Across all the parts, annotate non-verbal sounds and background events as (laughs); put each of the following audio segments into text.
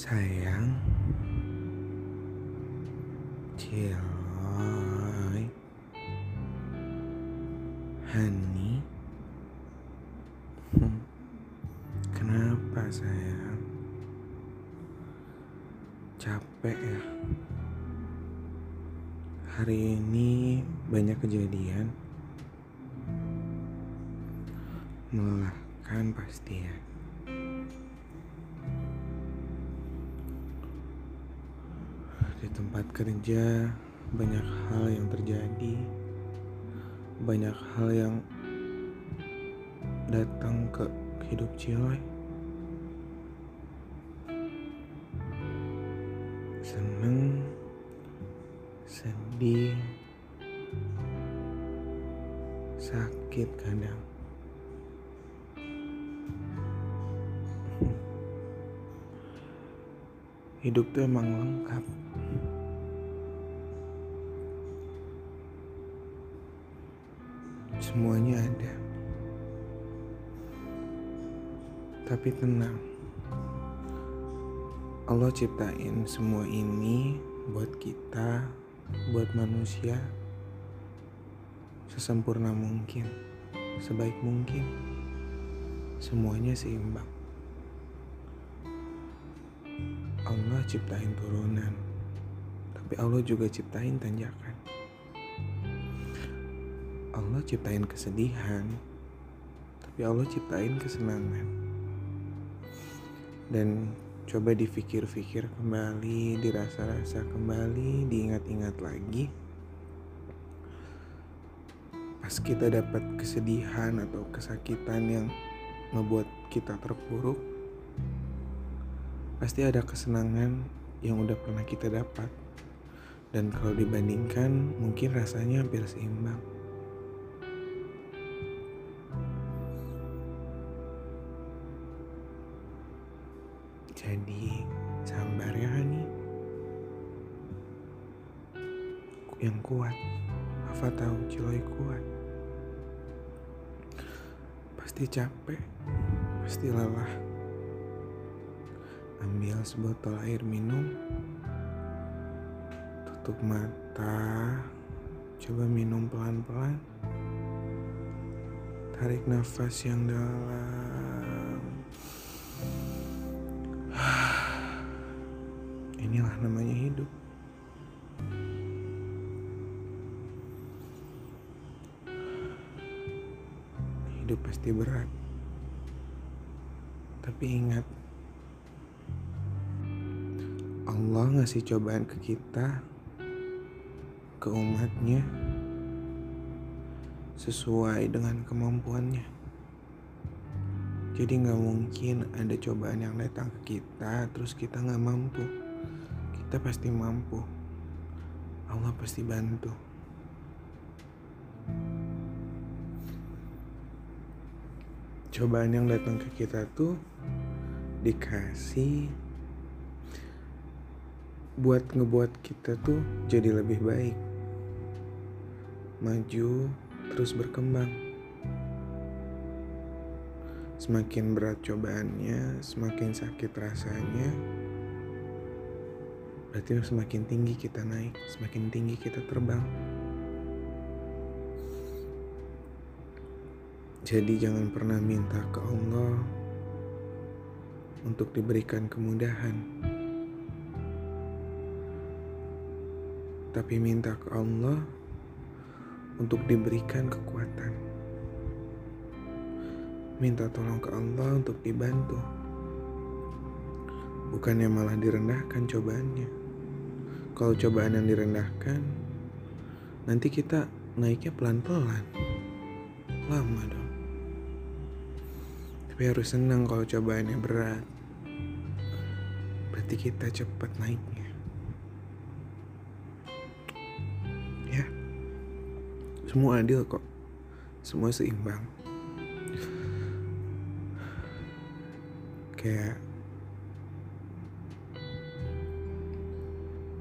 Sayang. Ciloy Hani. Kenapa sayang? Capek ya? Hari ini banyak kejadian. Melelahkan pasti ya Tempat kerja banyak hal yang terjadi, banyak hal yang datang ke hidup Ciloy. Seneng, sedih, sakit kadang. Hidup tuh emang lengkap. Semuanya ada. Tapi tenang. Allah ciptain semua ini buat kita, buat manusia sesempurna mungkin, sebaik mungkin. Semuanya seimbang. Allah ciptain turunan, tapi Allah juga ciptain tanjakan. Allah ciptain kesedihan, tapi Allah ciptain kesenangan. Dan coba dipikir-pikir kembali, dirasa-rasa kembali, diingat-ingat lagi. Pas kita dapat kesedihan atau kesakitan yang ngebuat kita terpuruk, pasti ada kesenangan yang udah pernah kita dapat. Dan kalau dibandingkan, mungkin rasanya hampir seimbang. Jadi sabar ya Hani Yang kuat Apa tahu Ciloy kuat Pasti capek Pasti lelah Ambil sebotol air minum Tutup mata Coba minum pelan-pelan Tarik nafas yang dalam (sighs) Inilah namanya hidup. Hidup pasti berat. Tapi ingat, Allah ngasih cobaan ke kita, ke umatnya, sesuai dengan kemampuannya. Jadi nggak mungkin ada cobaan yang datang ke kita, terus kita nggak mampu. Kita pasti mampu. Allah pasti bantu. Cobaan yang datang ke kita tuh dikasih buat ngebuat kita tuh jadi lebih baik. Maju terus berkembang. Semakin berat cobaannya, semakin sakit rasanya, berarti semakin tinggi kita naik, semakin tinggi kita terbang. Jadi jangan pernah minta ke Allah untuk diberikan kemudahan. Tapi minta ke Allah untuk diberikan kekuatan. Minta tolong ke Allah untuk dibantu. Bukannya malah direndahkan cobaannya. Kalau cobaan yang direndahkan, nanti kita naiknya pelan-pelan. Lama dong. Tapi harus senang kalau cobaannya berat. Berarti kita cepat naiknya. Semua adil kok. Semua seimbang. Kayak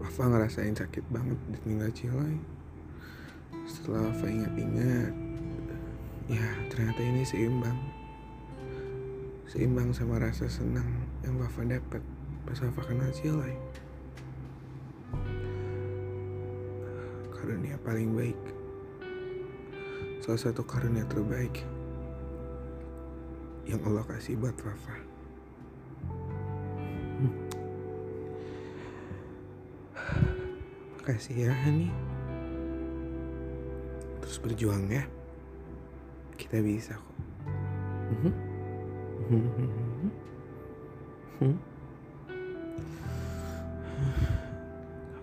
Wafa ngerasain sakit banget ditinggal Ciloy. Setelah Wafa ingat-ingat, ya ternyata ini seimbang. Seimbang sama rasa senang yang Wafa dapat pas Fafa kenal Cilai karunia paling baik salah satu karunia terbaik yang Allah kasih buat Fafa hmm. makasih ya Hani. Terus berjuang ya. Kita bisa kok.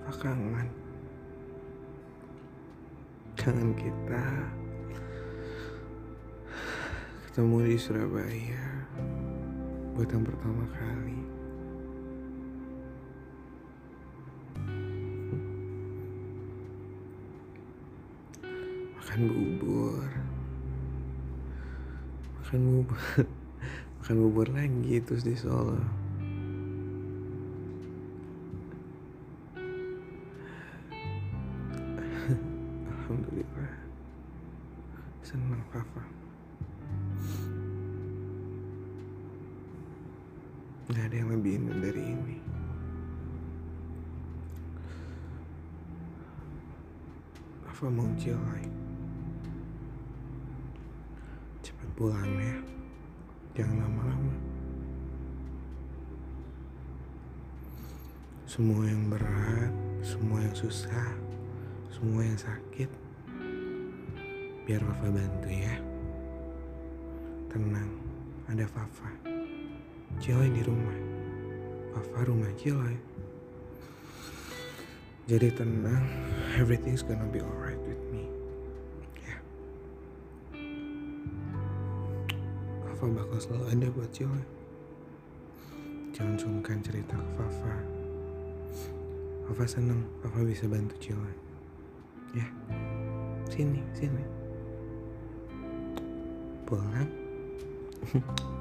Apa kangen. Kangen kita ketemu di Surabaya buat yang pertama kali. Makan bubur. Makan bubur. (laughs) Makan bubur lagi terus di Solo. (laughs) Alhamdulillah. Senang Papa nggak ada yang lebih indah dari ini. Papa mau cilai cepat pulang ya. Jangan lama-lama. Semua yang berat semua yang susah semua yang sakit biar Fafa bantu ya. Tenang ada Fafa Ciloy di rumah. Fafa rumah Ciloy jadi tenang everything's gonna be alright with me. Ya. Fafa bakal selalu ada buat Ciloy jangan sungkan cerita ke Fafa. Fafa seneng Fafa bisa bantu Ciloy ya. Sini sini. Pulang (laughs)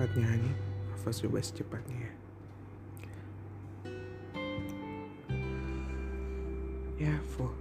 secepatnya nih Hafa coba secepatnya ya. Ya full